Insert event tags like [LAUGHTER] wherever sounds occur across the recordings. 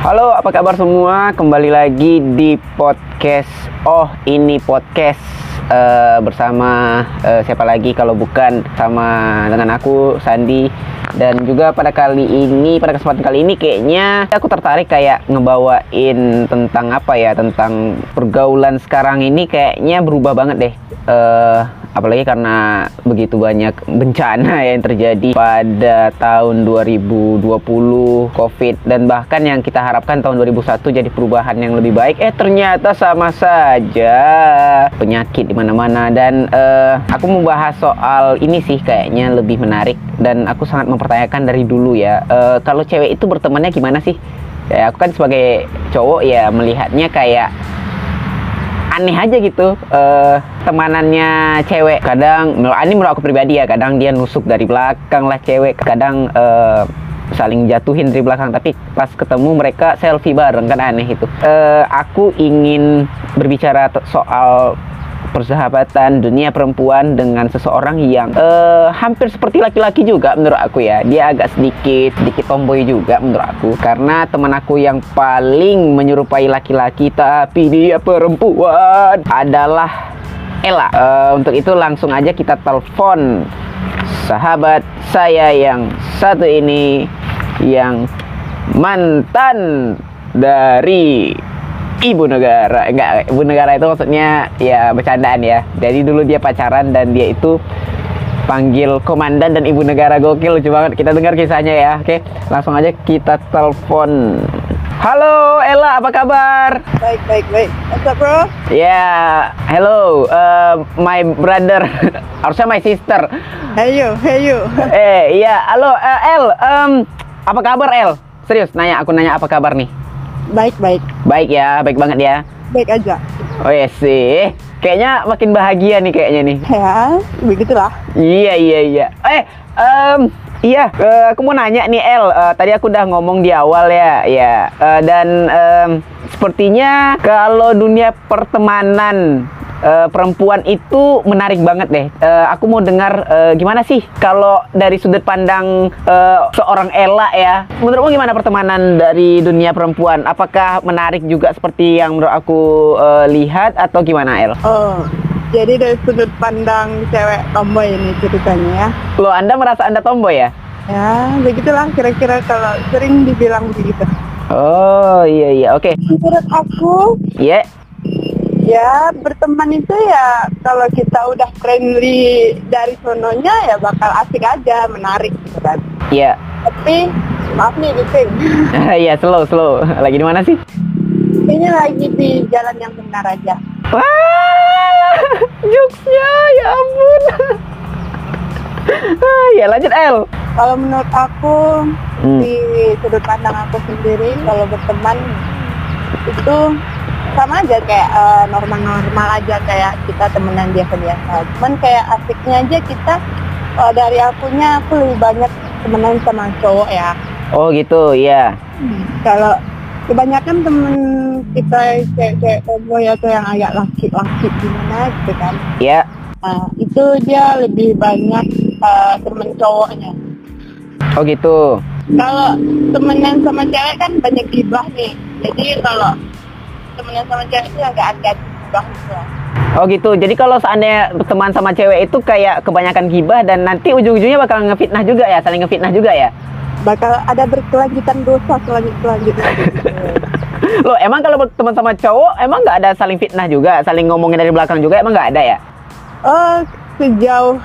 Halo, apa kabar semua? Kembali lagi di podcast. Oh, ini podcast uh, bersama uh, siapa lagi kalau bukan sama dengan aku Sandi dan juga pada kali ini pada kesempatan kali ini kayaknya aku tertarik kayak ngebawain tentang apa ya tentang pergaulan sekarang ini kayaknya berubah banget deh. Uh, apalagi karena begitu banyak bencana [LAUGHS] yang terjadi pada tahun 2020 Covid dan bahkan yang kita harapkan tahun 2001 jadi perubahan yang lebih baik. Eh ternyata sama saja penyakit di mana-mana. Dan uh, aku mau bahas soal ini sih kayaknya lebih menarik. Dan aku sangat mempertanyakan dari dulu ya. Uh, kalau cewek itu bertemannya gimana sih? Ya aku kan sebagai cowok ya melihatnya kayak aneh aja gitu uh, temanannya cewek. Kadang ini menurut aku pribadi ya kadang dia nusuk dari belakang lah cewek. Kadang uh, saling jatuhin dari belakang. Tapi pas ketemu mereka selfie bareng kan aneh itu. Uh, aku ingin berbicara soal persahabatan dunia perempuan dengan seseorang yang uh, hampir seperti laki-laki juga menurut aku ya. Dia agak sedikit sedikit tomboy juga menurut aku. Karena teman aku yang paling menyerupai laki-laki tapi dia perempuan adalah Ella. Uh, untuk itu langsung aja kita telepon sahabat saya yang satu ini yang mantan dari ibu negara enggak ibu negara itu maksudnya ya bercandaan ya jadi dulu dia pacaran dan dia itu panggil komandan dan ibu negara gokil lucu banget kita dengar kisahnya ya oke langsung aja kita telepon Halo Ella, apa kabar? Baik, baik, baik. What's up, bro? Ya, yeah, hello, uh, my brother, [LAUGHS] harusnya my sister. Hey you, hey you. [LAUGHS] eh, iya, halo, uh, El, um, apa kabar El? Serius, nanya, aku nanya apa kabar nih? Baik, baik. Baik ya, baik banget ya. Baik aja. Oh ya sih. Kayaknya makin bahagia nih kayaknya nih. Ya, begitulah. Iya, iya, iya. Eh, um, Iya, uh, aku mau nanya nih El. Uh, tadi aku udah ngomong di awal ya, ya. Uh, dan um, sepertinya kalau dunia pertemanan uh, perempuan itu menarik banget deh. Uh, aku mau dengar uh, gimana sih kalau dari sudut pandang uh, seorang Ella ya. Menurutmu gimana pertemanan dari dunia perempuan? Apakah menarik juga seperti yang menurut aku uh, lihat atau gimana El? Oh. Jadi dari sudut pandang cewek tomboy ini ceritanya ya. Lo Anda merasa Anda tomboy ya? Ya, begitulah kira-kira kalau sering dibilang begitu. Oh, iya iya. Oke. Okay. Menurut aku, Iya. Yeah ya berteman itu ya kalau kita udah friendly dari sononya ya bakal asik aja menarik gitu kan iya yeah. tapi maaf nih gitu [LAUGHS] iya slow slow lagi di mana sih ini lagi di jalan yang benar aja wah jokesnya ya ampun ah, ya lanjut El kalau menurut aku hmm. di sudut pandang aku sendiri kalau berteman itu sama aja kayak uh, normal-normal aja kayak kita temenan biasa-biasa. Cuman kayak asiknya aja kita uh, dari akunya aku lebih banyak temenan sama cowok ya. Oh gitu, iya. Hmm, kalau kebanyakan temen kita cewek-cewek tomboy atau yang agak laki-laki gimana gitu kan. Iya. Nah, itu dia lebih banyak uh, temen cowoknya. Oh gitu. Kalau temenan sama cewek kan banyak gibah nih. Jadi kalau temenan sama cewek itu agak agak bagus lah. Oh gitu. Jadi kalau seandainya teman sama cewek itu kayak kebanyakan gibah dan nanti ujung-ujungnya bakal ngefitnah juga ya, saling ngefitnah juga ya. Bakal ada berkelanjutan dosa selanjutnya. [LAUGHS] Loh, emang kalau teman sama cowok emang nggak ada saling fitnah juga, saling ngomongin dari belakang juga emang nggak ada ya? Oh, sejauh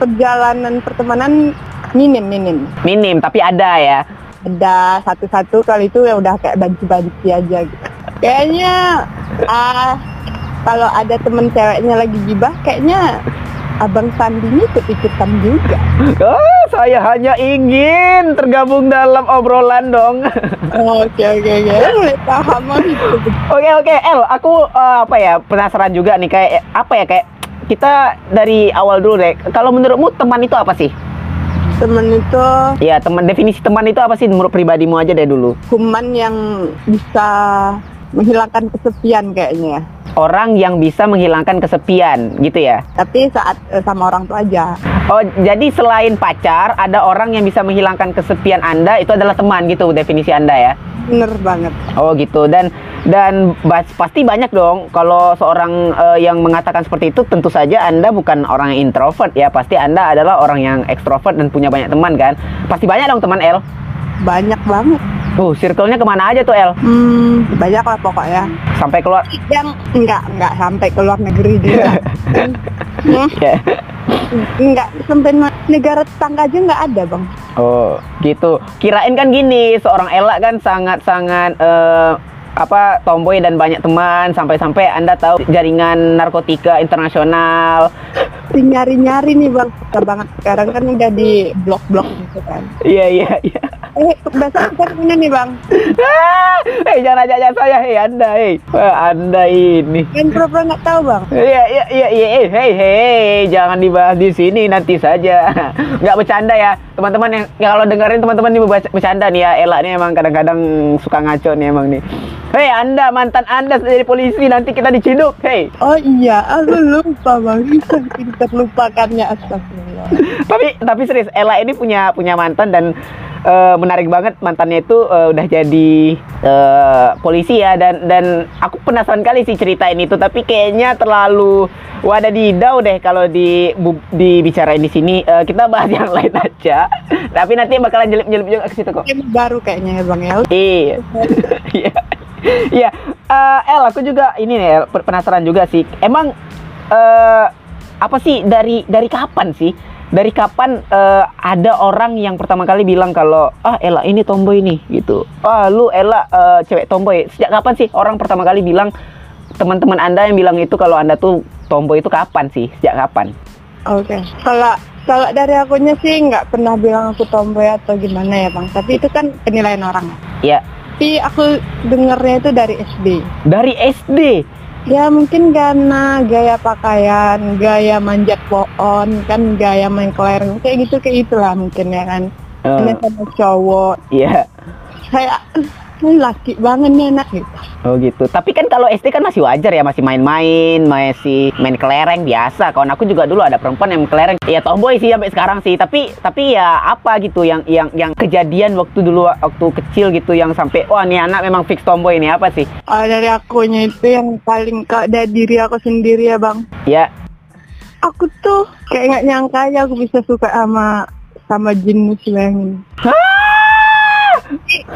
perjalanan pertemanan minim minim. Minim, tapi ada ya. Ada satu-satu kali itu ya udah kayak banci-banci aja gitu. Kayaknya ah kalau ada temen ceweknya lagi gibah kayaknya Abang Sandi ini ikut-ikutan juga. Oh, saya hanya ingin tergabung dalam obrolan dong. Oke oke oke, mulai paham Oke oke, El, aku uh, apa ya penasaran juga nih kayak apa ya kayak kita dari awal dulu deh. Kalau menurutmu teman itu apa sih? teman itu ya teman definisi teman itu apa sih menurut pribadimu aja deh dulu kuman yang bisa menghilangkan kesepian kayaknya orang yang bisa menghilangkan kesepian, gitu ya? Tapi saat uh, sama orang tua aja. Oh, jadi selain pacar, ada orang yang bisa menghilangkan kesepian Anda, itu adalah teman gitu definisi Anda ya? Bener banget. Oh gitu dan dan bas- pasti banyak dong kalau seorang eh, yang mengatakan seperti itu tentu saja Anda bukan orang yang introvert ya pasti Anda adalah orang yang ekstrovert dan punya banyak teman kan pasti banyak dong teman El Banyak banget. Tuh circle-nya ke mana aja tuh El Hmm, banyak lah pokoknya. sampai keluar Yang enggak, enggak sampai ke luar negeri juga. [LAUGHS] Hmm, ya enggak sampai negara tetangga aja enggak ada, Bang. oh gitu kirain kan gini seorang Ella kan sangat sangat eh, apa tomboy dan banyak teman sampai-sampai Anda tahu jaringan narkotika internasional Nyari-nyari nih, Bang. Banget sekarang kan udah di blok-blok gitu kan. iya iya iya Eh, kebiasaan kan punya nih, Bang. Ah, eh jangan ajak saya, hei Anda, hei. Wah, Anda ini. Kan pura-pura nggak tahu, Bang. Iya, iya, iya, iya, eh, hei, hei, jangan dibahas di sini nanti saja. Nggak bercanda ya, teman-teman yang ya kalau dengerin teman-teman ini bercanda nih ya. Ella nih emang kadang-kadang suka ngaco nih emang nih. Hei, Anda mantan Anda jadi polisi nanti kita diciduk. Hei. Oh iya, aku lupa, Bang. Terlupakannya, astagfirullah. tapi tapi serius Ella ini punya punya mantan dan eh, menarik banget mantannya itu eh, udah jadi eh, polisi ya dan dan aku penasaran kali sih ceritain itu tapi kayaknya terlalu wadadidau deh kalau di bu- dibicarain di sini Eh, kita bahas yang lain aja tapi nanti bakalan jelip-jelip juga ke situ kok Ini baru kayaknya ya, Bang ya. Iya. [LAUGHS] [LAUGHS] Iya. Eh, El, aku juga ini nih El, pe- penasaran juga sih. Emang eh apa sih dari dari kapan sih? Dari kapan eh, ada orang yang pertama kali bilang kalau ah Ella ini tomboy nih gitu. Ah lu Ella eh, cewek tomboy. Sejak kapan sih orang pertama kali bilang teman-teman Anda yang bilang itu kalau Anda tuh tomboy itu kapan sih? Sejak kapan? Oke. Kalau kalau dari akunya sih nggak pernah bilang aku tomboy atau gimana ya bang. Tapi itu kan penilaian orang. Ya, Tapi aku dengernya itu dari SD. dari SD. Ya mungkin karena gaya pakaian, gaya manjat pohon, kan gaya main kelereng kayak gitu kayak itulah mungkin ya kan. Eh, Ini sama cowok. Iya. Kayak ini laki banget nih anak gitu. Oh gitu. Tapi kan kalau SD kan masih wajar ya, masih main-main, masih main kelereng biasa. Kawan aku juga dulu ada perempuan yang kelereng. Ya tomboy sih sampai sekarang sih. Tapi tapi ya apa gitu yang yang yang kejadian waktu dulu waktu kecil gitu yang sampai wah nih anak memang fix tomboy ini apa sih? Oh, dari akunya itu yang paling ke dari diri aku sendiri ya bang. Ya. Aku tuh kayak nggak nyangka ya aku bisa suka sama sama jin muslim.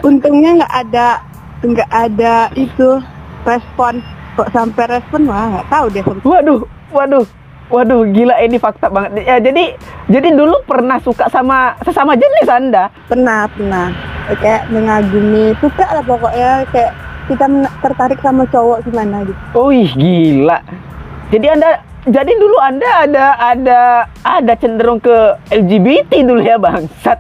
Untungnya nggak ada nggak ada itu respon kok sampai respon wah nggak tahu deh Waduh, waduh. Waduh, gila ini fakta banget. Ya, jadi jadi dulu pernah suka sama sesama jenis Anda. pernah pernah kayak mengagumi suka lah pokoknya kayak kita tertarik sama cowok gimana gitu Wih, gila. Jadi Anda jadi dulu Anda ada ada ada cenderung ke LGBT dulu ya, Bangsat.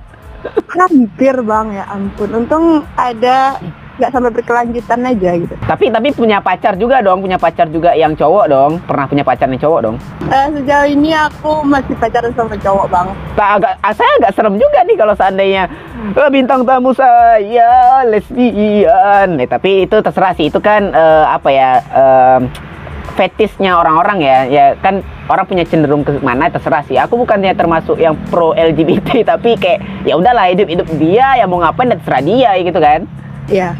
Hampir bang ya ampun untung ada nggak sampai berkelanjutan aja gitu Tapi tapi punya pacar juga dong, punya pacar juga yang cowok dong. Pernah punya pacar yang cowok dong. Eh, sejauh ini aku masih pacaran sama cowok bang Tak agak ah, saya agak serem juga nih kalau seandainya "Eh, bintang tamu saya lesbian. Eh, tapi itu terserah sih. Itu kan eh, apa ya? em, fetisnya orang-orang ya. Ya kan orang punya cenderung ke mana terserah sih. Aku bukannya termasuk yang pro LGBT [LAUGHS] tapi kayak ya udahlah hidup-hidup dia ya mau ngapain ya terserah dia gitu kan. ya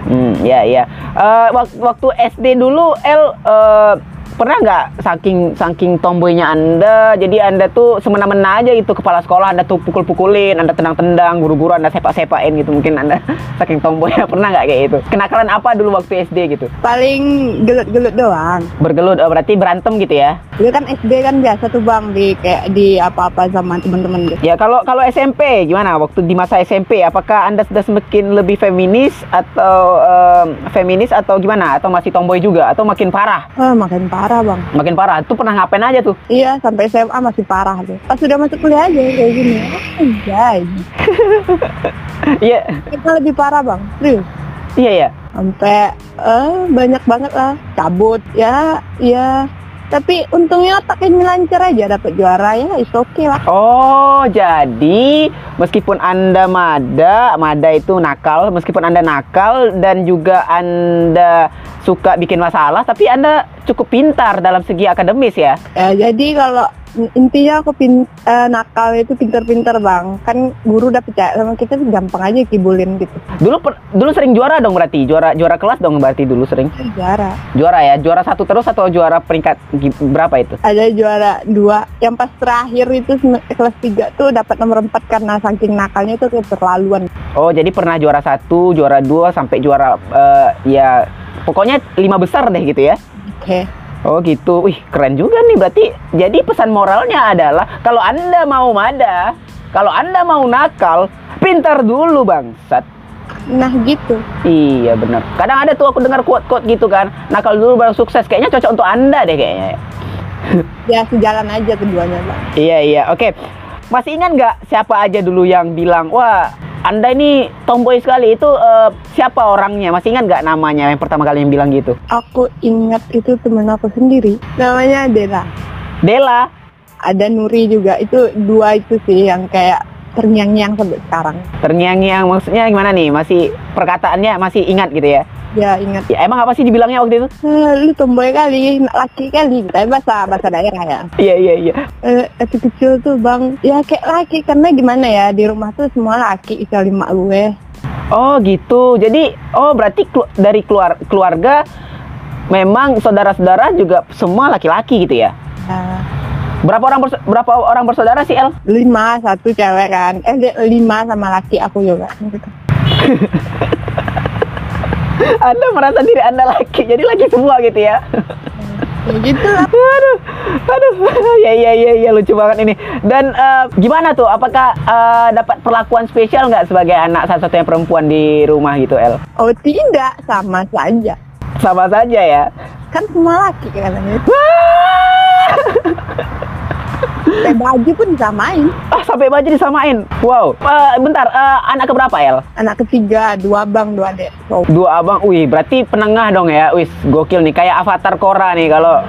Hmm, ya ya. Eh, wak- waktu SD dulu El eh, pernah nggak saking saking tomboynya Anda, jadi Anda tuh semena-mena aja gitu kepala sekolah Anda tuh pukul-pukulin, Anda tendang-tendang, guru-guru Anda sepak-sepain gitu mungkin Anda [LAUGHS] saking tomboynya pernah nggak kayak gitu? Kenakalan apa dulu waktu SD gitu? paling gelut-gelut doang Bergelut, oh, berarti berantem gitu ya? Dulu kan SD kan biasa tuh bang di kayak di apa-apa sama teman-teman gitu Ya kalau kalau SMP gimana? Waktu di masa SMP apakah Anda sudah semakin lebih feminis atau em, feminis atau gimana? Atau masih tomboy juga? Atau makin parah? ah makin parah bang. Makin parah. Itu pernah ngapain aja tuh? iya sampai SMA masih parah tuh. Pas sudah masuk kuliah aja kayak gini. Anjay. [LAUGHS] Iya, kita lebih parah bang. Serius. Iya ya. sampai eh banyak banget lah. Cabut. Ya ya tapi untungnya otaknya lancar aja dapat juara ya is oke lah Oh, jadi meskipun Anda Mada, Mada itu nakal, meskipun Anda nakal dan juga Anda suka bikin masalah, tapi Anda cukup pintar dalam segi akademis ya. Ya, jadi kalau intinya aku pin, eh, nakal itu pinter-pinter bang. Kan guru udah percaya sama kita gampang aja kibulin gitu. Dulu per- dulu sering juara dong berarti, juara juara kelas dong berarti dulu sering. juara. Juara ya, juara satu terus atau juara peringkat berapa itu? ada juara dua. Yang pas terakhir itu kelas 3 tuh dapat nomor 4 karena saking nakalnya itu keterlaluan Oh, jadi pernah juara satu, juara dua, sampai juara eh, ya pokoknya lima besar deh gitu ya. oke Oh gitu, wih keren juga nih berarti. Jadi pesan moralnya adalah kalau anda mau mada, kalau anda mau nakal, pintar dulu bangsat. nah gitu Iya benar. Kadang ada tuh aku dengar quote-quote gitu kan, nakal dulu baru sukses. Kayaknya cocok untuk anda deh kayaknya. ya sejalan aja keduanya bang Iya iya, oke. Masih ingat nggak siapa aja dulu yang bilang, wah anda ini tomboy sekali itu eh, siapa orangnya? Masih ingat nggak namanya yang pertama kali yang bilang gitu? aku ingat itu temen aku sendiri namanya Dela Dela. ada Nuri juga itu dua itu sih yang kayak terngiang-ngiang sampai sekarang Terngiang-ngiang maksudnya gimana nih? Masih perkataannya masih ingat gitu ya? Ya ingat Ya emang apa sih dibilangnya waktu itu? "Eh, lu tomboy kali laki kali tapi bahasa bahasa daerah ya Iya iya iya. eh, waktu kecil tuh bang ya kayak laki karena gimana ya di rumah tuh semua laki kecuali mak gue Oh gitu. Jadi oh berarti kelu- dari keluar keluarga memang saudara-saudara juga semua laki-laki gitu ya? Nah, Berapa orang berapa orang bersaudara sih El? lima satu cewek kan eh lima sama laki aku juga. [LAUGHS] [LAUGHS] Anda merasa diri Anda laki, jadi laki semua gitu ya? ya gitu lah [LAUGHS] aduh, aduh, [LAUGHS] ya ya ya ya lucu banget ini. Dan eh, gimana tuh? Apakah eh, dapat perlakuan spesial nggak sebagai anak satu-satunya perempuan di rumah gitu El? oh tidak sama saja Sama saja ya. kan semua laki katanya kayak baju pun disamain Ah sampai baju disamain. Wow. Eh, bentar, eh, anak keberapa El? anak ketiga dua bang dua adik so, Dua abang, wih berarti penengah dong ya, wis gokil nih kayak avatar Korra nih kalau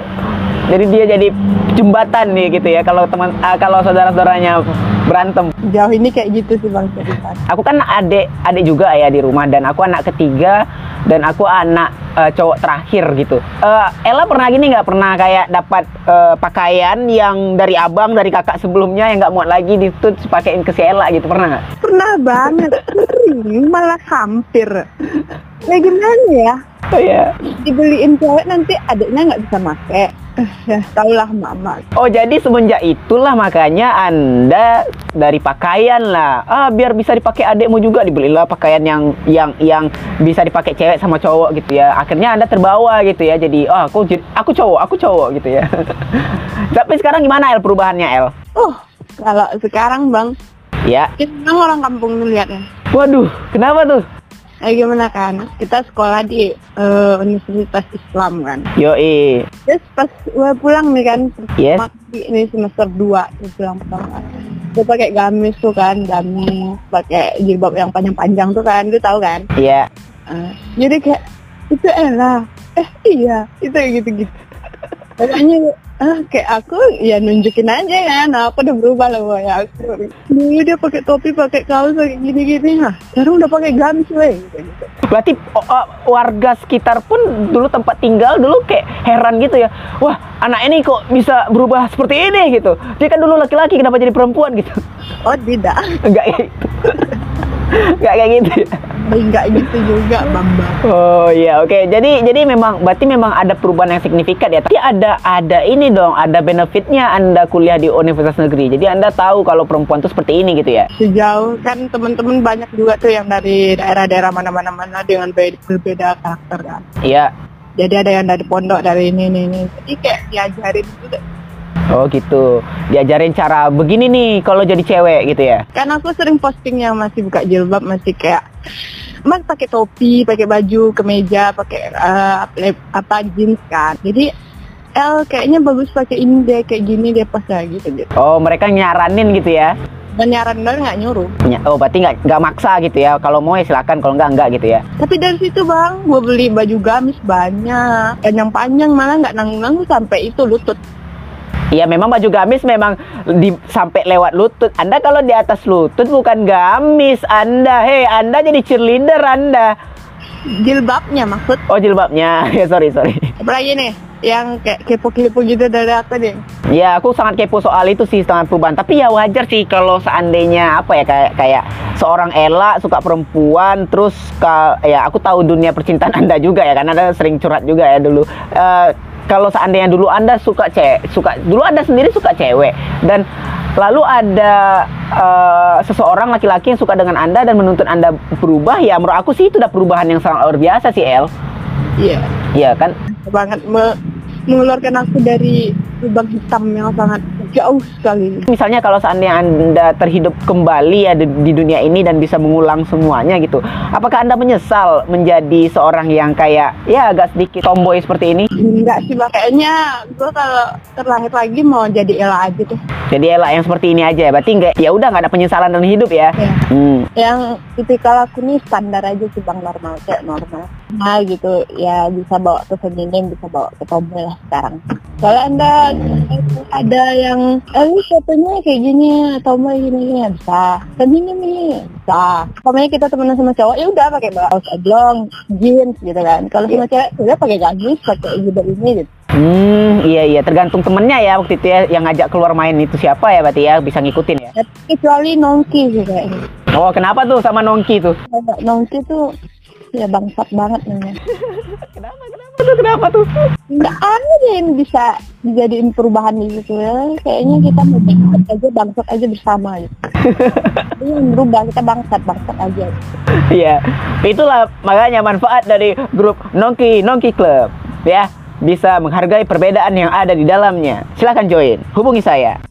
jadi dia jadi jembatan nih gitu ya kalau teman ah, kalau saudara-saudaranya berantem. jauh ini kayak gitu sih bang cerita Aku kan adik adik juga ya di rumah dan aku anak ketiga dan aku anak eh, cowok terakhir gitu. Eh, Ella pernah gini nggak pernah kayak dapat eh, pakaian yang dari abang dari kakak sebelumnya yang nggak muat lagi ditut pakein ke si Ella gitu pernah nggak? pernah banget malah hampir ya gimana ya Oh iya. dibeliin cewek nanti adiknya nggak bisa make Eh, ya taulah mama Oh jadi semenjak itulah makanya anda dari pakaian lah. Ah biar bisa dipakai adikmu juga. Dibelilah pakaian yang yang yang bisa dipakai cewek sama cowok gitu ya. Akhirnya anda terbawa gitu ya. Jadi oh aku aku cowok aku cowok gitu ya. [LAUGHS] Tapi sekarang gimana El perubahannya El? Oh kalau sekarang bang ya. Kan orang kampung tuh liatnya waduh kenapa tuh Eh gimana kan? Kita sekolah di eh, Universitas Islam kan? Yoi. Terus pas gue pulang nih kan? Yes. Ini semester 2 gue pulang pertama gue pakai gamis tuh kan? Gamis pakai jilbab yang panjang-panjang tuh kan? Lu tahu kan? Ya Eh, jadi kayak itu elah eh iya. Itu gitu-gitu. [LAUGHS] Pokoknya ah kayak aku ya nunjukin aja kan aku udah berubah loh ya aku dulu dia pakai topi pakai kaos pakai gini-gini nah sekarang udah pakai gamis weh gitu, gitu. Berarti oh, warga sekitar pun dulu tempat tinggal dulu kayak heran gitu ya. Wah, anak ini kok bisa berubah seperti ini gitu. Dia kan dulu laki-laki kenapa jadi perempuan gitu. oh tidak Enggak kayak gitu. [LAUGHS] Enggak kayak gitu. ya. enggak gitu juga bamba Oh iya, oke. Jadi jadi memang berarti memang ada perubahan yang signifikan ya. Tapi ada ada ini dong, ada benefitnya Anda kuliah di universitas negeri. Jadi Anda tahu kalau perempuan itu seperti ini gitu ya. sejauh kan teman-teman banyak juga tuh yang dari daerah-daerah mana-mana mana dengan be- berbeda karakter kan Iya. jadi ada yang dari pondok dari ini ini ini jadi kayak diajarin juga Oh gitu. Diajarin cara begini nih kalau jadi cewek gitu ya. kan aku sering posting yang masih buka jilbab masih kayak mas pakai topi pakai baju kemeja pakai eh, apa, jeans kan jadi El kayaknya bagus pakai ini deh kayak gini deh pas lagi gitu gitu Oh, mereka nyaranin gitu ya. dan nyaran dan nggak nyuruh Ny- Oh, berarti nggak nggak maksa gitu ya. Kalau mau ya silakan, kalau nggak nggak gitu ya. tapi dari situ bang gue beli baju gamis banyak dan yang panjang malah nggak nanggung nanggung sampai itu lutut Iya, memang baju gamis memang di, sampai lewat lutut. Anda kalau di atas lutut bukan gamis, Anda. Hei, Anda jadi cheerleader Anda. jilbabnya maksud Oh jilbabnya, [LAUGHS] ya sorry sorry. apalagi nih yang kayak kepo-kepo gitu dari aku nih Ya aku sangat kepo soal itu sih sangat perubahan. Tapi ya wajar sih kalau seandainya apa ya kayak kayak seorang Ella suka perempuan terus ya aku tahu dunia percintaan [LAUGHS] anda juga ya karena anda sering curhat juga ya dulu. Eh, kalau seandainya dulu anda suka cewek suka dulu anda sendiri suka cewek dan lalu ada eh, seseorang laki-laki yang suka dengan anda dan menuntut anda berubah ya menurut aku sih itu udah perubahan yang sangat luar biasa sih El. iya Iya kan? banget me- mengeluarkan aku dari lubang hitam yang sangat jauh sekali Misalnya kalau seandainya Anda terhidup kembali ya di, di dunia ini dan bisa mengulang semuanya gitu. Apakah Anda menyesal menjadi seorang yang kayak ya agak sedikit tomboy seperti ini? enggak sih kayaknya gue kalau terlahir lagi mau jadi Ella aja tuh Jadi elak yang seperti ini aja ya. Berarti enggak ya udah nggak ada penyesalan dalam hidup ya. ya. Hmm. yang tipikal aku nih standar aja sih bang normal kayak normal nah gitu ya bisa bawa ke feminim bisa bawa ke tomboy lah sekarang. Kalau anda ada yang eh ini fotonya kayak gini tomboy gini gini ya bisa. Feminim nih bisa. Pokoknya kita temenan sama cowok ya udah pakai kaos oblong jeans gitu kan. Kalau sama cewek udah pakai gamis pakai jilbab ini gitu. Hmm, iya iya. Tergantung temennya ya waktu itu ya yang ngajak keluar main itu siapa ya berarti ya bisa ngikutin ya. Ya, kecuali nongki sih kayaknya Oh, kenapa tuh sama Nongki tuh? Nongki tuh ya bangsat banget namanya. Kenapa [LAUGHS] tuh? Kenapa tuh? nggak ada yang bisa dijadiin perubahan gitu ya kayaknya kita mau aja bangsat aja bersama gitu [LAUGHS] ini yang berubah kita bangsat bangsat aja Iya, itulah makanya manfaat dari grup Nongki Nongki Club ya bisa menghargai perbedaan yang ada di dalamnya. Silahkan join, hubungi saya.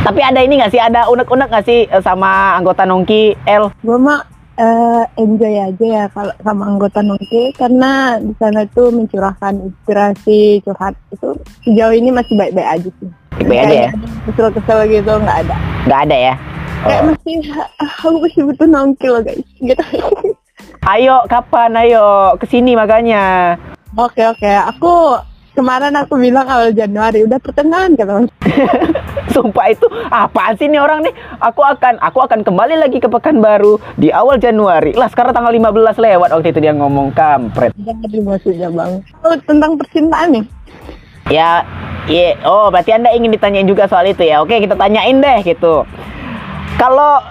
Tapi ada ini nggak sih, ada unek-unek nggak sih eh, sama anggota Nongki L? gue mah eh, enjoy aja ya kalau sama anggota nongki karena di sana tuh mencurahkan inspirasi curhat itu sejauh ini masih baik-baik aja sih Baik aja ya, kesel-kesel gitu nggak ada nggak ada ya. kayak Oh. masih [LAUGHS] aku masih butuh nongki loh guys [LAUGHS] gitu Ayo kapan? Ayo ke sini makanya. Oke oke, aku kemarin aku bilang awal Januari udah pertengahan kan. [LAUGHS] Sumpah itu apaan sih nih orang nih? Aku akan aku akan kembali lagi ke Pekanbaru di awal Januari. Lah sekarang tanggal 15 lewat waktu itu dia ngomong kampret. Maksudnya bang. Oh, tentang percintaan nih. Ya, iya. Oh, berarti Anda ingin ditanyain juga soal itu ya. Oke, kita tanyain deh gitu. Kalau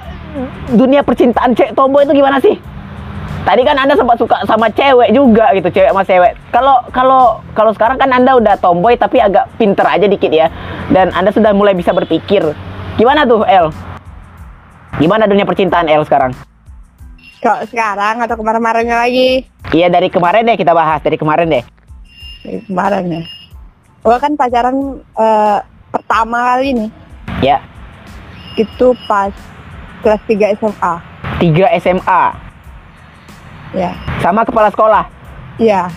dunia percintaan cewek tomboy itu gimana sih? Tadi kan Anda sempat suka sama cewek juga gitu, cewek sama cewek. Kalau kalau kalau sekarang kan Anda udah tomboy tapi agak pinter aja dikit ya. Dan Anda sudah mulai bisa berpikir. Gimana tuh, El? Gimana dunia percintaan El sekarang? Kalau sekarang atau kemarin-kemarinnya lagi? Iya, dari kemarin deh kita bahas, dari kemarin deh. Dari kemarin ya. Gue kan pacaran eh, pertama kali nih. Ya, Itu pas kelas 3 SMA. 3 SMA Ya. sama kepala sekolah. Iya.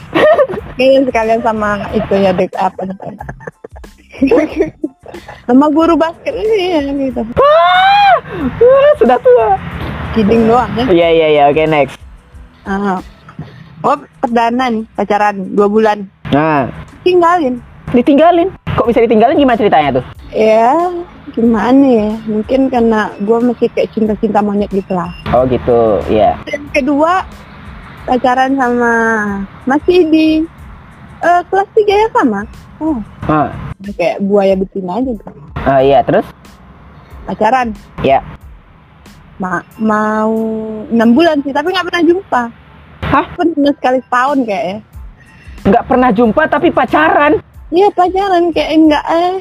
Kayaknya sekalian sama itu ya dek apa sama guru basket ini ya gitu. Wah, wah, sudah tua. Kidding doang ya. Iya iya iya, oke next. Ah. Oh, perdana nih pacaran dua bulan. Nah, Tinggalin. ditinggalin. Kok bisa ditinggalin gimana ceritanya tuh? Ya, gimana ya? Mungkin karena gue masih kayak cinta-cinta monyet gitu lah. Oh gitu, iya. Yang kedua, pacaran sama masih di eh, kelas 3 ya sama. Oh, Ah, kayak buaya betina aja gitu. ah, iya terus? Pacaran. Ya. Ma mau enam bulan sih, tapi nggak pernah jumpa. Hah? Pernah sekali setahun kayaknya. Nggak pernah jumpa tapi pacaran? Iya pacaran kayak enggak eh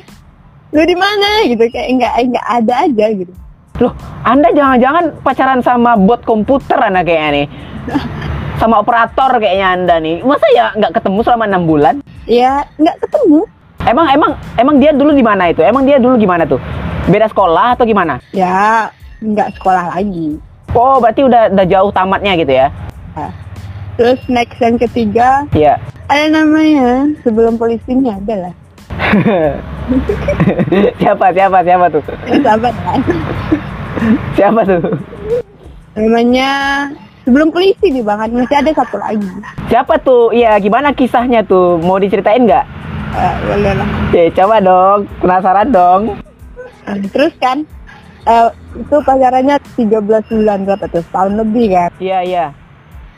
lu di mana gitu kayak enggak enggak ada aja gitu. Loh, Anda jangan-jangan pacaran sama bot komputer anak kayaknya nih? [LAUGHS] Sama operator kayaknya Anda nih. Masa ya nggak ketemu selama enam bulan? Ya nggak ketemu. Emang emang emang dia dulu di mana itu? Emang dia dulu gimana tuh? Beda sekolah atau gimana? Ya nggak sekolah lagi. Oh, berarti udah udah jauh tamatnya gitu ya? Terus next yang ketiga Iya. ada namanya sebelum polisinya ada lah. [LAUGHS] siapa siapa siapa tuh? Ya, kan. Siapa tuh? Namanya sebelum polisi nih bang masih ada satu lagi. Siapa tuh? Iya, gimana kisahnya tuh? Mau diceritain nggak? Eh, boleh lah. Ya, coba dong. Penasaran dong. Nah, terus kan eh, itu pacarannya 13 bulan berapa tuh? Tahun lebih kan. Iya, iya.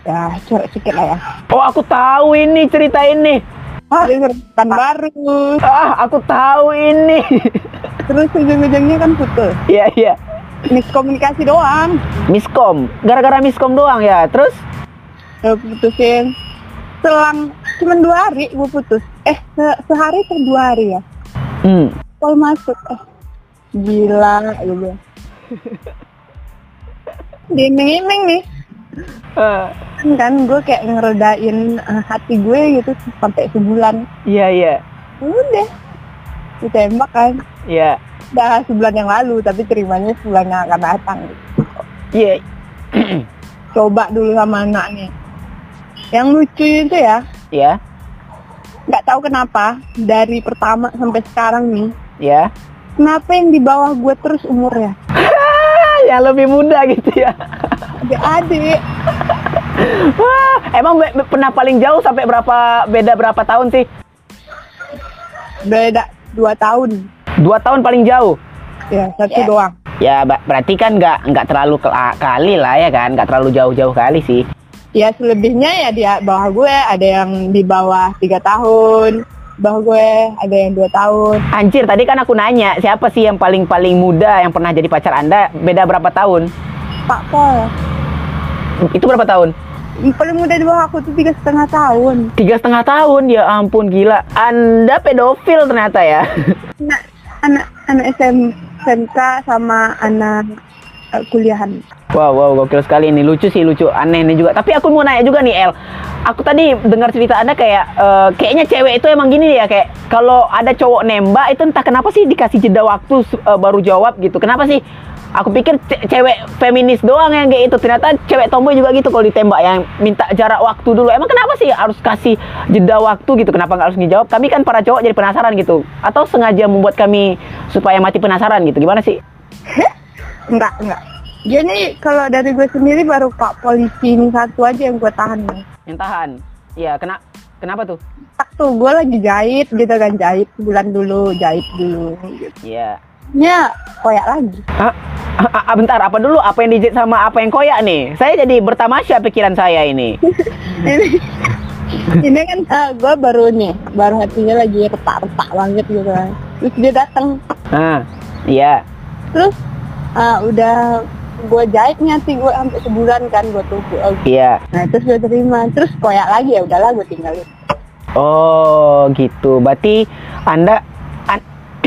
Ya, curhat sedikit lah ya. Oh, aku tahu ini cerita ini. Ah, kan baru. Ah, aku tahu ini. [LAUGHS] Terus ujung-ujungnya kan putus. Iya, iya. Miskomunikasi doang. Miskom. Gara-gara miskom doang ya. Terus? Udah putusin. Selang cuma dua hari gue putus. Eh, se- sehari atau dua hari ya? Hmm. Call masuk. Eh, gila gitu. [LAUGHS] Diiming-iming nih. Eh, Kan gue kayak ngeredain eh, hati gue gitu sampai sebulan. Iya, iya. Udah. Ditembak kan. Iya. Udah sebulan yang lalu, tapi terimanya sebulan yang akan datang. Iya. [CLEARS THROAT] Coba dulu sama anaknya. Yang lucu itu ya, Iya. nggak tahu kenapa dari pertama sampai sekarang nih, Iya. kenapa yang di bawah gue terus umurnya? [LAUGHS] Yang lebih muda gitu ya. Adik-adik, [LAUGHS] Wah, emang pernah paling jauh sampai berapa beda berapa tahun sih? beda dua tahun. Dua tahun paling jauh. Ya, satu Ya. doang. Ya, berarti kan nggak nggak terlalu kali lah ya kan, nggak terlalu jauh-jauh kali sih. Ya selebihnya ya di bawah gue ada yang di bawah tiga tahun, bawah gue ada yang dua tahun. Anjir, tadi kan aku nanya siapa sih yang paling paling muda yang pernah jadi pacar anda? Beda berapa tahun? Pak Pol, Itu berapa tahun? Paling muda di bawah aku tuh tiga setengah tahun. Tiga setengah tahun, ya ampun gila. Anda pedofil ternyata ya. Anak anak anak SM, SMK sama anak eh, kuliahan. Wow, wow, gokil sekali ini. Lucu sih, lucu. Aneh nih juga. Tapi aku mau nanya juga nih, El. Aku tadi dengar cerita Anda kayak, eh, kayaknya cewek itu emang gini ya, kayak kalau ada cowok nembak itu entah kenapa sih dikasih jeda waktu eh, baru jawab gitu. Kenapa sih? Aku pikir ce- cewek feminis doang yang kayak itu. Ternyata cewek tomboy juga gitu kalau ditembak yang minta jarak waktu dulu. Emang kenapa sih harus kasih jeda waktu gitu? Kenapa nggak harus dijawab? Kami kan para cowok jadi penasaran gitu. Atau sengaja membuat kami supaya mati penasaran gitu. Gimana sih? Enggak, enggak. Nih kalau dari gue sendiri baru Pak Polisi ini satu aja yang gue tahan nih. Yang tahan. Iya, kena kenapa tuh? Tak tuh gue lagi jahit gitu kan jahit sebulan dulu jahit dulu gitu. Iya. Ya koyak lagi. Ah, ah, ah, bentar, apa dulu? Apa yang dijit sama apa yang koyak nih? Saya jadi bertamasya pikiran saya ini. [LAUGHS] ini ini kan gue baru nih baru hatinya lagi retak-retak banget gitu kan. Terus dia datang Ah, iya. terus ah, udah gue jahit hati gue sampai sebulan kan gue tunggu. Iya. Nah terus gue terima terus koyak lagi ya udahlah gue tinggalin. Oh, gitu. Berarti Anda an-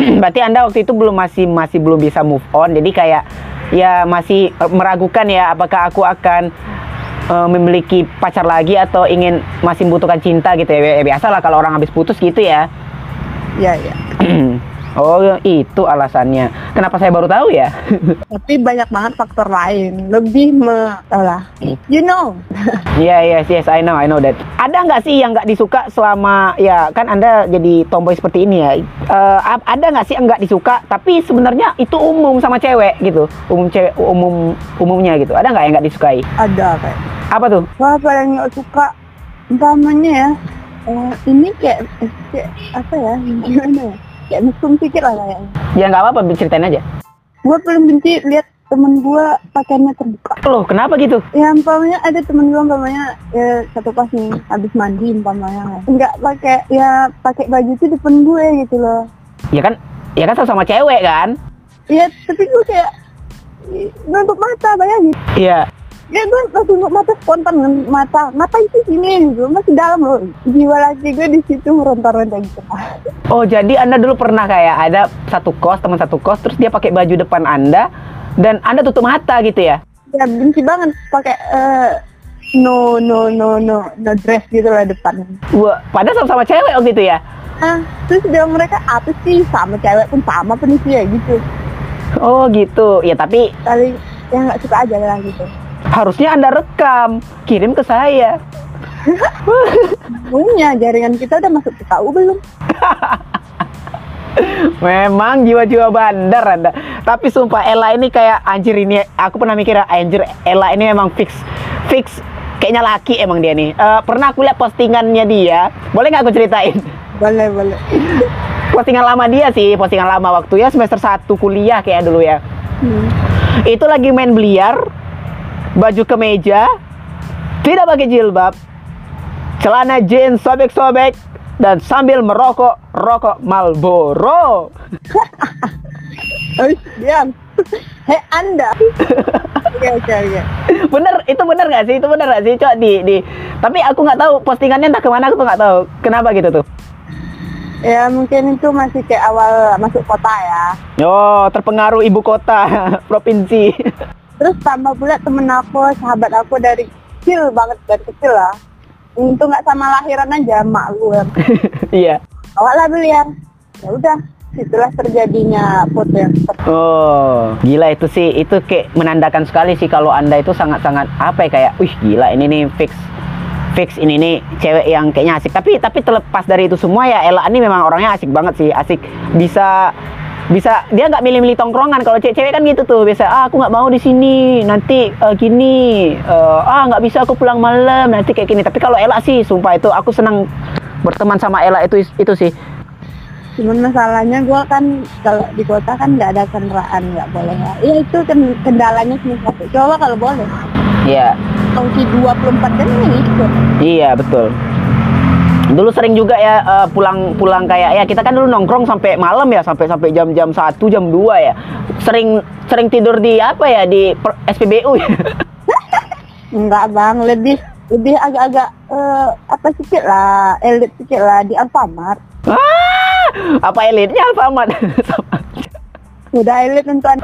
[CLEARS THROAT] berarti Anda waktu itu belum masih masih belum bisa move on. Jadi kayak ya masih eh, meragukan ya apakah aku akan eh, memiliki pacar lagi atau ingin masih membutuhkan cinta gitu ya. Ya, Biasalah kalau orang habis putus gitu ya. Iya iya. [CLEARS THROAT] oh, itu alasannya. Kenapa saya baru tahu ya? [LAUGHS] Tapi banyak banget faktor lain. Lebih me, lah. You know. [LAUGHS] Iya, yes, yes, I know, I know that. Ada nggak sih yang nggak disuka selama ya kan Anda jadi tomboy seperti ini ya? Eh, ap- ada nggak sih yang nggak disuka? Tapi sebenarnya itu umum sama cewek gitu, umum cewek, umum umumnya gitu. Ada nggak yang nggak disukai? Ada kayak. Apa tuh? Wah paling nggak suka umpamanya ya. eh, ini kayak, eh, kayak apa ya? Gimana ya? Kayak mesum pikir lah kayaknya. Ya nggak apa-apa, ceritain aja. Gue paling benci lihat temen gue pakaiannya terbuka. Loh, kenapa gitu? Ya umpamanya ada temen gue umpamanya ya satu pas nih habis mandi umpamanya nggak pakai ya pakai baju itu depan gue gitu loh. Ya kan, ya kan sama cewek kan? Ya tapi gue kayak nutup mata bayangin. Iya. Ya gue langsung mata spontan mata. Ngapain sih sini gitu? Masih dalam loh. Jiwa laki gue di situ meronta-ronta gitu. Oh, jadi Anda dulu pernah kayak ada satu kos, teman satu kos, terus dia pakai baju depan Anda dan Anda tutup mata gitu ya? Ya benci banget pakai eh, no no no no no dress gitu lah depan. Wah, padahal sama-sama cewek waktu itu ya? Ah, terus bilang mereka apa sih sama cewek pun sama penisia gitu. Oh gitu. Ya tapi Kali yang nggak suka aja lah gitu. Harusnya Anda rekam, kirim ke saya. Punya jaringan kita udah masuk ke KU belum? [LAUGHS] Memang jiwa-jiwa bandar Anda. Tapi sumpah Ella ini kayak anjir ini aku pernah mikir anjir Ella ini emang fix fix kayaknya laki emang dia nih. Eh, pernah aku lihat postingannya dia. Boleh nggak aku ceritain? Boleh boleh. [LAUGHS] Postingan lama dia sih, postingan lama waktu ya semester 1 kuliah kayak dulu ya. Hmm. Itu lagi main biliar, baju kemeja, tidak pakai jilbab, celana jeans sobek-sobek, dan sambil merokok rokok Marlboro. [LAUGHS] Oh, diam. [LAUGHS] Hei Anda. Oke oke oke. bener, itu bener gak sih? Itu bener gak sih? Coba di, di. Tapi aku nggak tahu postingannya entah ke mana aku tuh nggak tahu. Kenapa gitu tuh? Ya mungkin itu masih kayak awal masuk kota ya. Oh, terpengaruh ibu kota [LAUGHS] provinsi. Terus tambah pula temen aku, sahabat aku dari kecil banget dari kecil lah. Itu nggak sama lahiran aja mak gue. [LAUGHS] Iya. Awalnya biliar. Ya udah, situlah terjadinya foto yang seperti Oh, gila itu sih, itu kayak menandakan sekali sih kalau anda itu sangat-sangat apa ya kayak, wih gila ini nih fix, fix ini nih cewek yang kayaknya asik. Tapi tapi terlepas dari itu semua ya, Ella ini memang orangnya asik banget sih, asik bisa bisa dia nggak milih-milih tongkrongan kalau cewek-cewek kan gitu tuh biasa ah aku nggak mau di sini nanti eh, gini Eh, ah nggak bisa aku pulang malam nanti kayak gini tapi kalau Ella sih sumpah itu aku senang berteman sama Ella itu itu sih Cuman masalahnya gue kan kalau di kota kan nggak ada kendaraan nggak boleh ya. Ya itu kan kendalanya cuma satu. Coba kalau boleh. Iya Fungsi 24 jam ini ikut. Iya betul. Dulu sering juga ya eh, pulang-pulang kayak ya kita kan dulu nongkrong sampai malam ya sampai sampai jam-jam 1 jam 2 ya. Sering sering tidur di apa ya di per- SPBU ya. [LAUGHS] Enggak bang, lebih lebih agak-agak eh, apa sedikit lah, elit sedikit lah di Alfamart. ah, apa elitnya Alfamart? Udah elit tentuan.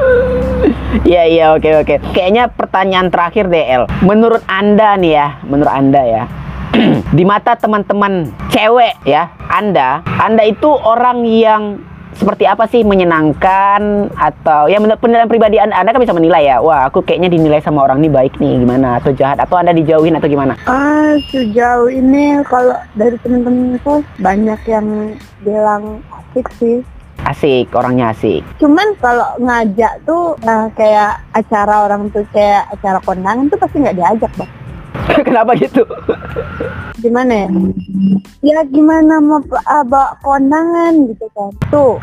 Iya iya oke oke. Kayaknya pertanyaan terakhir El. Menurut anda nih ya, menurut anda ya, [CLEARS THROAT] di mata teman-teman cewek ya, anda, anda itu orang yang seperti apa sih menyenangkan atau ya menurut penilaian pribadi anda, anda kan bisa menilai ya, wah aku kayaknya dinilai sama orang ini baik nih gimana atau jahat atau anda dijauhin atau gimana? Ah, sejauh ini kalau dari temen-temen tuh banyak yang bilang asik sih. Asik, orangnya asik. Cuman kalau ngajak tuh nah, kayak acara orang tuh kayak acara kondangan tuh pasti nggak diajak bang. [LAUGHS] Kenapa gitu? Gimana ya? Ya gimana mau ah, bawa kondangan gitu kan? Tuh,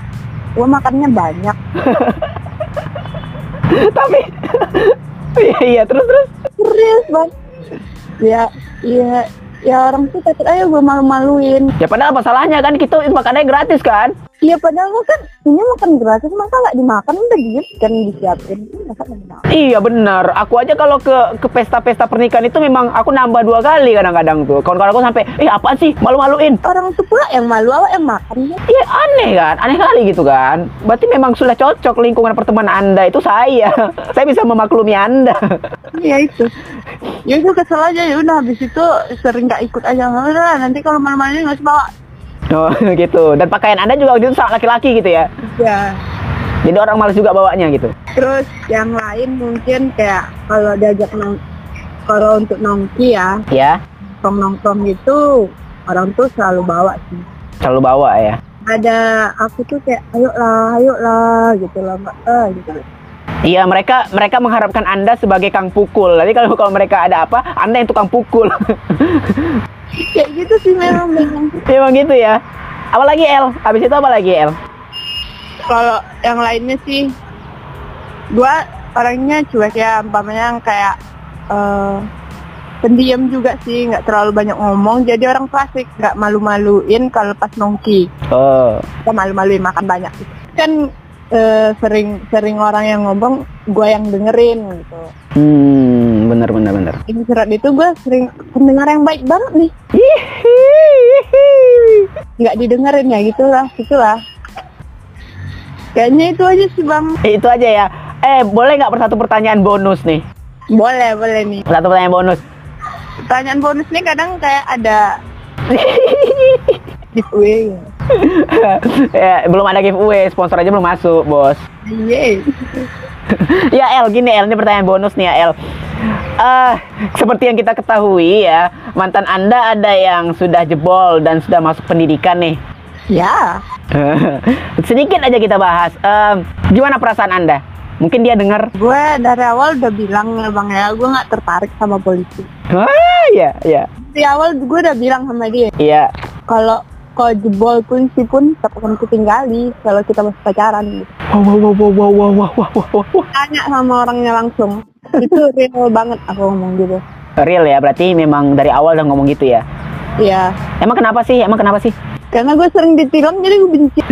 gua makannya banyak. [LAUGHS] Tapi [LAUGHS] iya iya terus terus. Serius bang. Ya, ya, ya orang tuh takut aja gue malu-maluin. Ya padahal masalahnya kan kita makannya gratis kan? Iya padahal gua kan ini makan gratis masa nggak dimakan udah gitu kan disiapin dimakan. Iya benar. Aku aja kalau ke ke pesta-pesta pernikahan itu memang aku nambah dua kali kadang-kadang tuh. Kawan-kawan aku sampai, eh apa sih malu-maluin? Orang tuh pula yang malu awak yang makan ya. Iya aneh kan, aneh kali gitu kan. Berarti memang sudah cocok lingkungan pertemanan anda itu saya. [LAUGHS] saya bisa memaklumi anda. Iya itu. Ya itu kesel aja ya udah habis itu sering nggak ikut aja udah nanti kalau malam-malam nggak usah bawa. Oh [LAUGHS] gitu. Dan pakaian anda juga waktu itu sangat laki-laki gitu ya. Ya. Jadi orang malas juga bawanya gitu. Terus yang lain mungkin kayak kalau diajak nong kalau untuk nongki ya Ya, nongkrong nongkrong gitu orang tuh selalu bawa sih. selalu bawa ya. Ada aku tuh kayak ayo lah ayo lah gitu lah mbak eh gitu. Iya mereka mereka mengharapkan anda sebagai kang pukul. Jadi kalau kalau mereka ada apa, anda yang tukang pukul. [LAUGHS] Kayak gitu sih memang memang. Emang gitu ya. Apalagi L? Habis itu apa lagi L? Kalau yang lainnya sih gua orangnya cuek ya umpamanya yang kayak eh pendiam juga sih nggak terlalu banyak ngomong jadi orang klasik nggak malu-maluin kalau pas nongki Oh, kita malu-maluin makan banyak gitu. kan eh, sering sering orang yang ngomong gua yang dengerin gitu hmm, bener bener bener. ini surat itu gua sering pendengar yang baik banget nih nggak didengerin ya gitulah gitulah kayaknya itu aja sih bang Eh, itu aja ya. Eh, boleh nggak satu pertanyaan bonus nih? boleh boleh nih Satu pertanyaan bonus. pertanyaan bonus nih kadang kayak ada [LAUGHS] giveaway ya, [LAUGHS] belum ada giveaway, sponsor aja belum masuk, bos. iya [LAUGHS] ya El, gini El, ini pertanyaan bonus nih ya El. Eh, seperti yang kita ketahui ya, mantan Anda ada yang sudah jebol dan sudah masuk pendidikan nih. ya [LAUGHS] Sedikit aja kita bahas. Em, gimana perasaan Anda? Mungkin dia dengar. gue dari awal udah bilang ya bang ya gue nggak tertarik sama polisi Ah, ya, ya. di awal gue udah bilang sama dia Iya. kalau kalau jebol kunci pun tak akan ketinggali kalau kita masih pacaran gitu. wah wah wah wah wah wah wah wah. Tanya sama orangnya langsung. Itu real banget aku ngomong gitu. Real ya, berarti memang dari awal udah ngomong gitu ya? Iya. Emang kenapa sih? Emang kenapa sih? Karena gue sering ditilang jadi gue benci. [LAUGHS]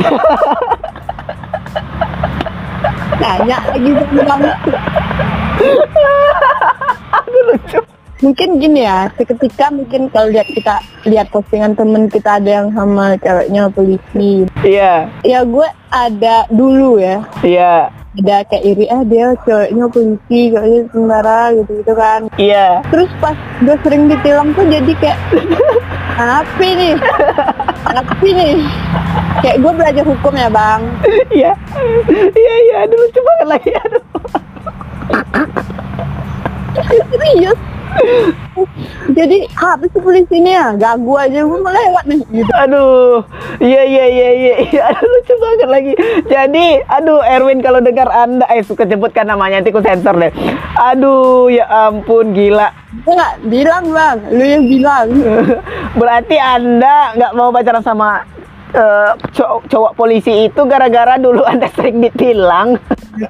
Tanya lagi sama Aduh lucu. Mungkin gini ya, seketika mungkin kalau lihat kita lihat postingan temen kita ada yang sama ceweknya polisi. Iya, Ya gue ada dulu ya, iya, ada kayak iri ah dia ceweknya polisi, kayaknya sementara gitu gitu kan. iya. Terus pas gue sering ditilang tuh jadi kayak [LAUGHS] apa nih? Apa nih? Kayak gue belajar hukum ya bang. Iya, iya, iya. Aduh, lucu banget lagi. Aduh. Serius. Jadi habis sih polisi ini ya, ganggu aja gue mau lewat nih gitu. Aduh, iya iya iya iya, [LAUGHS] aduh lucu banget lagi. Jadi, aduh Erwin kalau dengar anda, eh suka sebutkan namanya nanti aku sensor deh. Aduh, ya ampun gila. Gue nggak bilang bang, lu yang bilang. [LAUGHS] Berarti anda nggak mau pacaran sama eh, cowok, cowok polisi itu gara-gara dulu [LAUGHS] anda sering ditilang.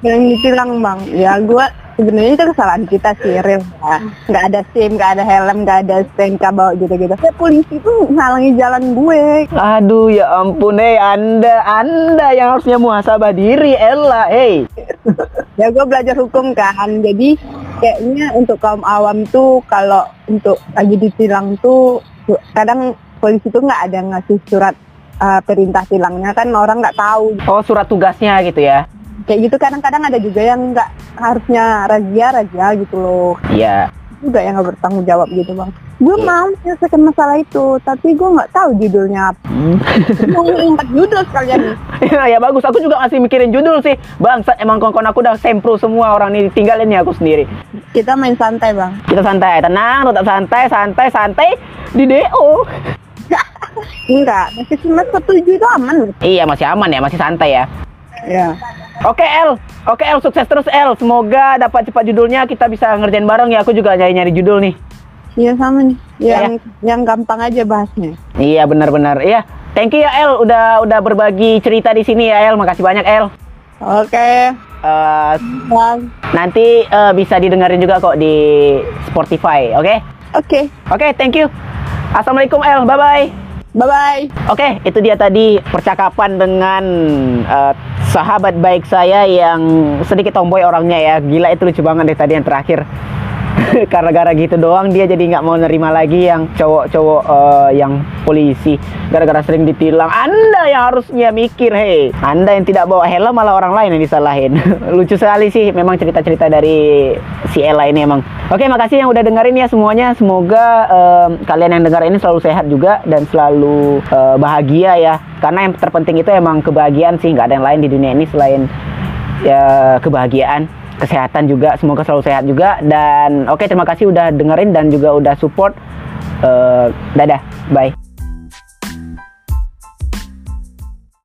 Yang ditilang bang, ya gue sebenarnya itu kesalahan kita sih real ya. Nggak ada SIM, nggak ada helm, nggak ada STNK bawa gitu-gitu. Ya, polisi tuh ngalangi jalan gue. Aduh, ya ampun, eh anda, anda yang harusnya muhasabah diri, Ella, hey. [LAUGHS] ya gue belajar hukum kan jadi kayaknya untuk kaum awam tuh kalau untuk lagi ditilang tuh kadang polisi tuh nggak ada ngasih surat uh, perintah tilangnya kan orang nggak tahu. Oh, surat tugasnya gitu ya? kayak gitu kadang-kadang ada juga yang nggak harusnya razia razia gitu loh. Iya. juga yang nggak bertanggung jawab gitu bang. Gue mau menyelesaikan masalah itu tapi gue nggak tahu judulnya apa. [LAUGHS] Mau ngangkat judul sekalian. Nih ya bagus, aku juga masih mikirin judul sih. Bangsat, emang kawan-kawan aku udah sempro semua orang ini tinggalin ya aku sendiri. kita main santai bang. Kita santai, tenang, tetap santai, santai, santai. Di DO. Enggak masih semester tujuh itu aman Iya, masih aman ya, masih santai ya. ya Oke El, oke El, sukses terus El. Semoga dapat cepat judulnya, kita bisa ngerjain bareng ya. Aku juga nyari-nyari judul nih. Iya sama nih. Iya, Yang yang gampang aja bahasnya. Iya, benar-benar. Iya, thank you ya El, udah udah berbagi cerita di sini ya El. Makasih banyak El. Oke. Eh, Bang. nanti eh, bisa didengarin juga kok di Spotify, oke? Oke. Oke, thank you. Assalamualaikum El, bye bye. Bye bye. Oke, itu dia tadi percakapan dengan eh, sahabat baik saya yang sedikit tomboy orangnya ya. Gila itu lucu banget deh tadi yang terakhir. [LAUGHS] Karena gara gitu doang dia jadi nggak mau nerima lagi yang cowok-cowok eh, yang polisi. Gara-gara sering ditilang. Anda yang harusnya mikir, hei. Anda yang tidak bawa helm malah orang lain yang disalahin. [LAUGHS] lucu sekali sih memang cerita-cerita dari si Ella ini emang. Oke, makasih yang udah dengerin ya semuanya. Semoga em, kalian yang dengar ini selalu sehat juga dan selalu eh, bahagia ya. Karena yang terpenting itu emang kebahagiaan sih, nggak ada yang lain di dunia ini selain ya kebahagiaan, kesehatan juga. Semoga selalu sehat juga. Dan oke, terima kasih udah dengerin dan juga udah support. Eh, dadah, bye.